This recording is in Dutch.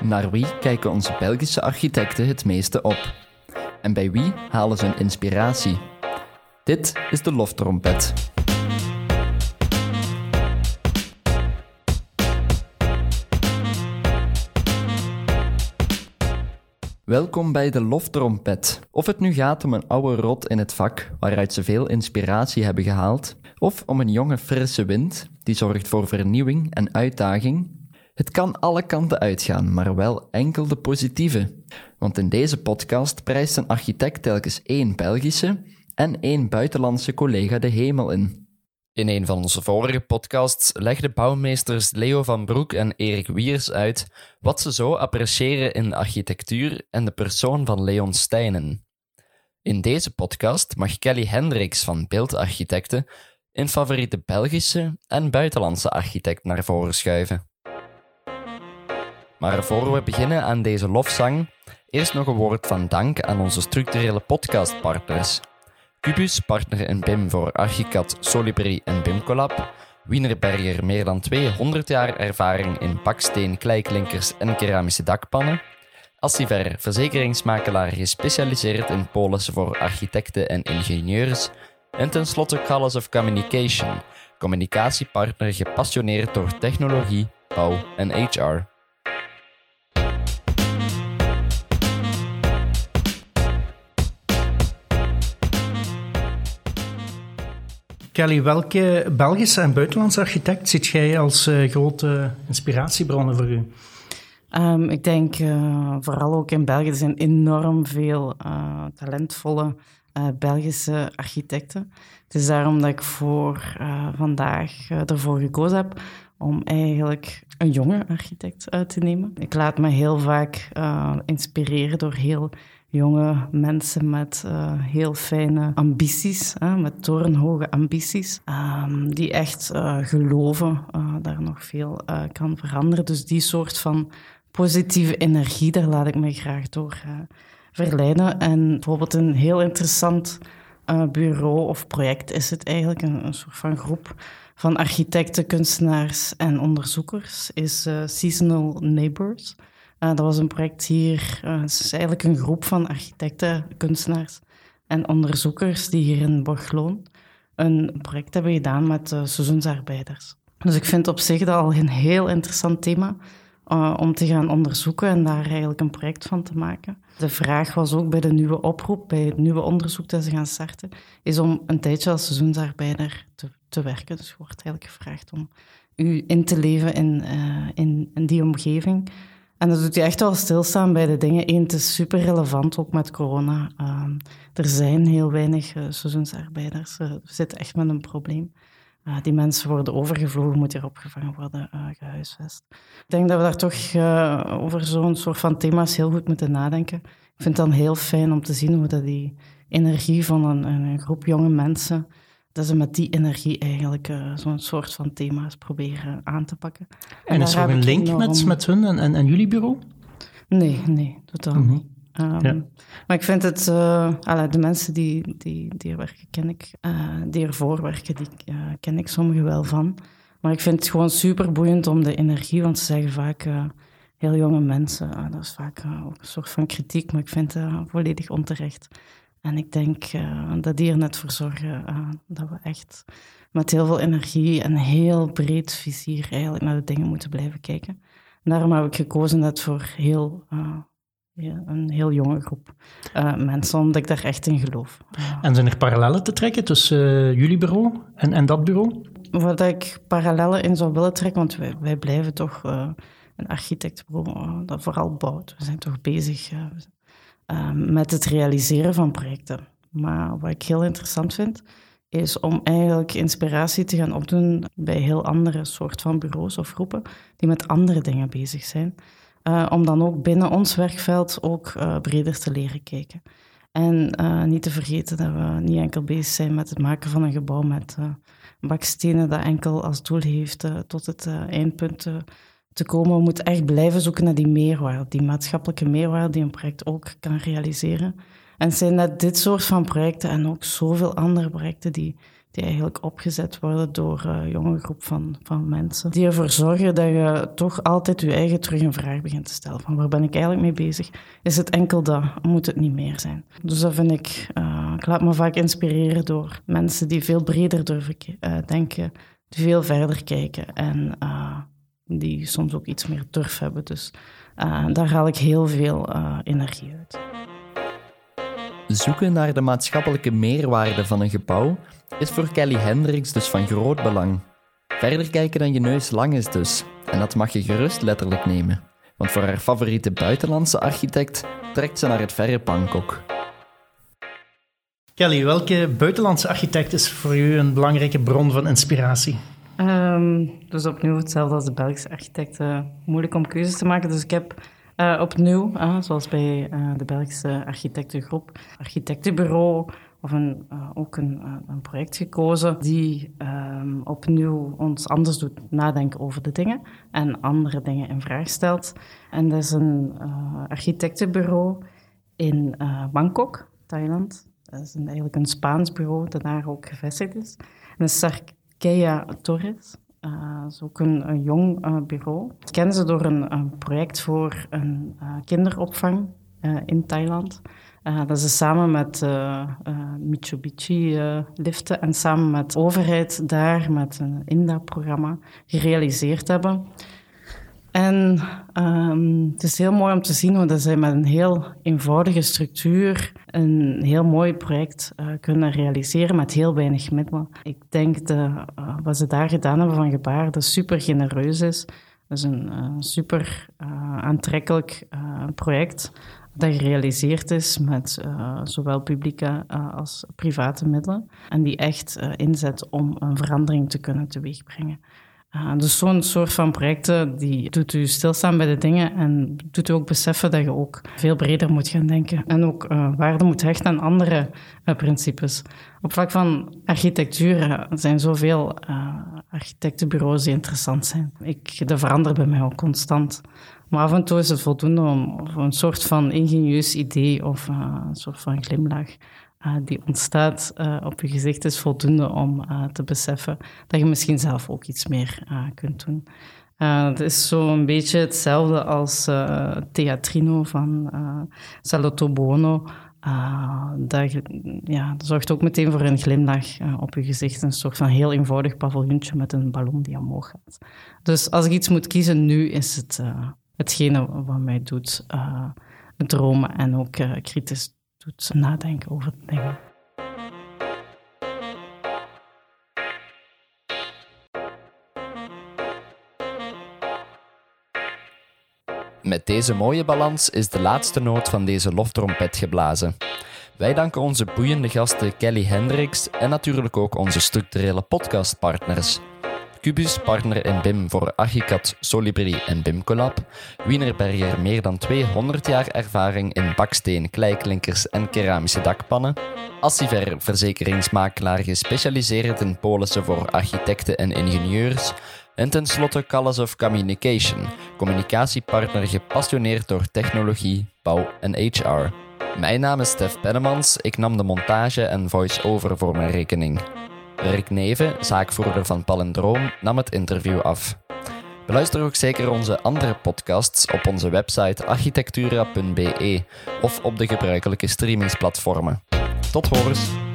Naar wie kijken onze Belgische architecten het meeste op? En bij wie halen ze hun inspiratie? Dit is de loftrompet. Welkom bij de loftrompet. Of het nu gaat om een oude rot in het vak waaruit ze veel inspiratie hebben gehaald, of om een jonge frisse wind die zorgt voor vernieuwing en uitdaging, het kan alle kanten uitgaan, maar wel enkel de positieve. Want in deze podcast prijst een architect telkens één Belgische en één buitenlandse collega de hemel in. In een van onze vorige podcasts legden bouwmeesters Leo van Broek en Erik Wiers uit wat ze zo appreciëren in de architectuur en de persoon van Leon Steinen. In deze podcast mag Kelly Hendricks van Beeldarchitecten een favoriete Belgische en buitenlandse architect naar voren schuiven. Maar voor we beginnen aan deze lofzang, eerst nog een woord van dank aan onze structurele podcastpartners. Cubus, partner in BIM voor Archicad, Solibri en BIMCollab. Wienerberger, meer dan 200 jaar ervaring in baksteen, kleiklinkers en keramische dakpannen. Assiver, verzekeringsmakelaar gespecialiseerd in polissen voor architecten en ingenieurs. En tenslotte Callis of Communication, communicatiepartner gepassioneerd door technologie, bouw en HR. Kelly, welke Belgische en buitenlandse architect ziet jij als uh, grote inspiratiebronnen voor u? Um, ik denk uh, vooral ook in België, er zijn enorm veel uh, talentvolle Belgische architecten. Het is daarom dat ik voor vandaag ervoor gekozen heb om eigenlijk een jonge architect uit te nemen. Ik laat me heel vaak inspireren door heel jonge mensen met uh, heel fijne ambities, hè, met torenhoge ambities, um, die echt uh, geloven uh, daar nog veel kan veranderen. Dus die soort van positieve energie, daar laat ik me graag door verleiden. En bijvoorbeeld een heel interessant bureau of project is het eigenlijk, een, een soort van groep van architecten, kunstenaars en onderzoekers, is Seasonal Neighbors. Uh, dat was een project hier. Uh, het is eigenlijk een groep van architecten, kunstenaars en onderzoekers die hier in Borgloon een project hebben gedaan met uh, seizoensarbeiders. Dus ik vind op zich dat al een heel interessant thema om te gaan onderzoeken en daar eigenlijk een project van te maken. De vraag was ook bij de nieuwe oproep, bij het nieuwe onderzoek dat ze gaan starten, is om een tijdje als seizoensarbeider te, te werken. Dus je wordt eigenlijk gevraagd om u in te leven in, in, in die omgeving. En dat doet je echt wel stilstaan bij de dingen. Eén, het is super relevant, ook met corona. Uh, er zijn heel weinig uh, seizoensarbeiders. Uh, we zitten echt met een probleem. Uh, die mensen worden overgevlogen, moeten hier opgevangen worden, gehuisvest. Ik denk dat we daar toch over zo'n soort van thema's heel goed moeten nadenken. Ik vind het dan heel fijn om te zien hoe dat die energie van een, een groep jonge mensen dat ze met die energie eigenlijk uh, zo'n soort van thema's proberen aan te pakken. En, en is er een link met, met hun en, en, en, jullie bureau? Nee, nee, totaal mm -hmm. niet. Um, Maar ik vind het, uh, alla, de mensen die, die, die er werken, ken ik. Uh, die ervoor werken, die ken ik sommigen wel van. Maar ik vind het gewoon super boeiend om de energie, want ze zeggen vaak heel jonge mensen, dat is vaak ook een soort van kritiek, maar ik vind het volledig onterecht. En ik denk uh, dat die er net voor zorgen uh, dat we echt met heel veel energie en heel breed vizier eigenlijk naar de dingen moeten blijven kijken. En daarom heb ik gekozen net voor heel, uh, een heel jonge groep mensen, omdat ik daar echt in geloof. En zijn er parallellen te trekken tussen jullie bureau en, en dat bureau? Wat ik parallellen in zou willen trekken, want wij, wij blijven toch een architectbureau dat vooral bouwt. We zijn toch bezig Ehm, met het realiseren van projecten. Maar wat ik heel interessant vind, is om eigenlijk inspiratie te gaan opdoen bij heel andere soort van bureaus of groepen die met andere dingen bezig zijn. Uh, om dan ook binnen ons werkveld ook uh, breder te leren kijken. En uh, niet te vergeten dat we niet enkel bezig zijn met het maken van een gebouw met bakstenen dat enkel als doel heeft tot het eindpunt te komen. We moeten echt blijven zoeken naar die meerwaarde, die maatschappelijke meerwaarde die een project ook kan realiseren. En het zijn net dit soort van projecten en ook zoveel andere projecten die, die eigenlijk opgezet worden door een jonge groep van, van mensen. Die ervoor zorgen dat je toch altijd je eigen terug een vraag begint te stellen. Van waar ben ik eigenlijk mee bezig? Is het enkel dat? Moet het niet meer zijn? Dus dat vind ik... Uh, ik laat me vaak inspireren door mensen die veel breder durven uh, denken. Veel verder kijken. En die soms ook iets meer durf hebben. Dus daar haal ik heel veel energie uit. Zoeken naar de maatschappelijke meerwaarde van een gebouw is voor Kelly Hendricks dus van groot belang. Verder kijken dan je neus lang is dus, en dat mag je gerust letterlijk nemen. Want voor haar favoriete buitenlandse architect trekt ze naar het verre Bangkok. Kelly, welke buitenlandse architect is voor u een belangrijke bron van inspiratie? Um, dus opnieuw hetzelfde als de Belgische architecten. Moeilijk om keuzes te maken. Dus ik heb uh, opnieuw, uh, zoals bij uh, de Belgische architectengroep, architectenbureau of een, ook een, een, project gekozen die um, opnieuw ons anders doet nadenken over de dingen en andere dingen in vraag stelt. En dat is een architectenbureau in Bangkok, Thailand. Dat is eigenlijk een Spaans bureau dat daar ook gevestigd is. En Sarkeia Torres. Is ook een, jong uh, bureau. Ik ken ze door een, project voor een uh, kinderopvang in Thailand. dat ze samen met Mitsubishi liften en samen met de overheid daar met een INDA-programma gerealiseerd hebben. En um, het is heel mooi om te zien hoe dat zij met een heel eenvoudige structuur een heel mooi project uh, kunnen realiseren met heel weinig middelen. Ik denk dat uh, wat ze daar gedaan hebben van gebaar, dat super genereus is. Dat is een uh, super aantrekkelijk project dat gerealiseerd is met zowel publieke als private middelen. En die echt inzet om een verandering te kunnen teweegbrengen. Uh, dus zo'n soort van projecten die doet u stilstaan bij de dingen en doet u ook beseffen dat je ook veel breder moet gaan denken en ook uh, waarde moet hechten aan andere uh, principes. Op vlak van architectuur zijn zoveel architectenbureaus die interessant zijn. Ik, dat verandert bij mij ook constant. Maar af en toe is het voldoende om een soort van ingenieus idee of een soort van glimlach die ontstaat uh, op je gezicht is voldoende om uh, te beseffen dat je misschien zelf ook iets meer kunt doen. het is zo een beetje hetzelfde als Theatrino van Salotto Buono. dat, ja, dat zorgt ook meteen voor een glimlach op je gezicht. Een soort van heel eenvoudig paviljoentje met een ballon die omhoog gaat. Dus als ik iets moet kiezen nu, is het hetgene wat mij doet dromen en ook kritisch doet nadenken over dingen. Met deze mooie balans is de laatste noot van deze loftrompet geblazen. Wij danken onze boeiende gasten Kelly Hendricks en natuurlijk ook onze structurele podcastpartners Cubus, partner in BIM voor Archicad, Solibri en BIMCollab. Wienerberger, meer dan 200 jaar ervaring in baksteen, kleiklinkers en keramische dakpannen. Assiver, verzekeringsmakelaar gespecialiseerd in polissen voor architecten en ingenieurs. En tenslotte Callas of Communication, communicatiepartner gepassioneerd door technologie, bouw en HR. Mijn naam is Stef Pennemans, ik nam de montage en voice-over voor mijn rekening. Rick Neven, zaakvoerder van Palindroom, nam het interview af. Beluister ook zeker onze andere podcasts op onze website architectura.be of op de gebruikelijke streamingsplatformen. Tot horens!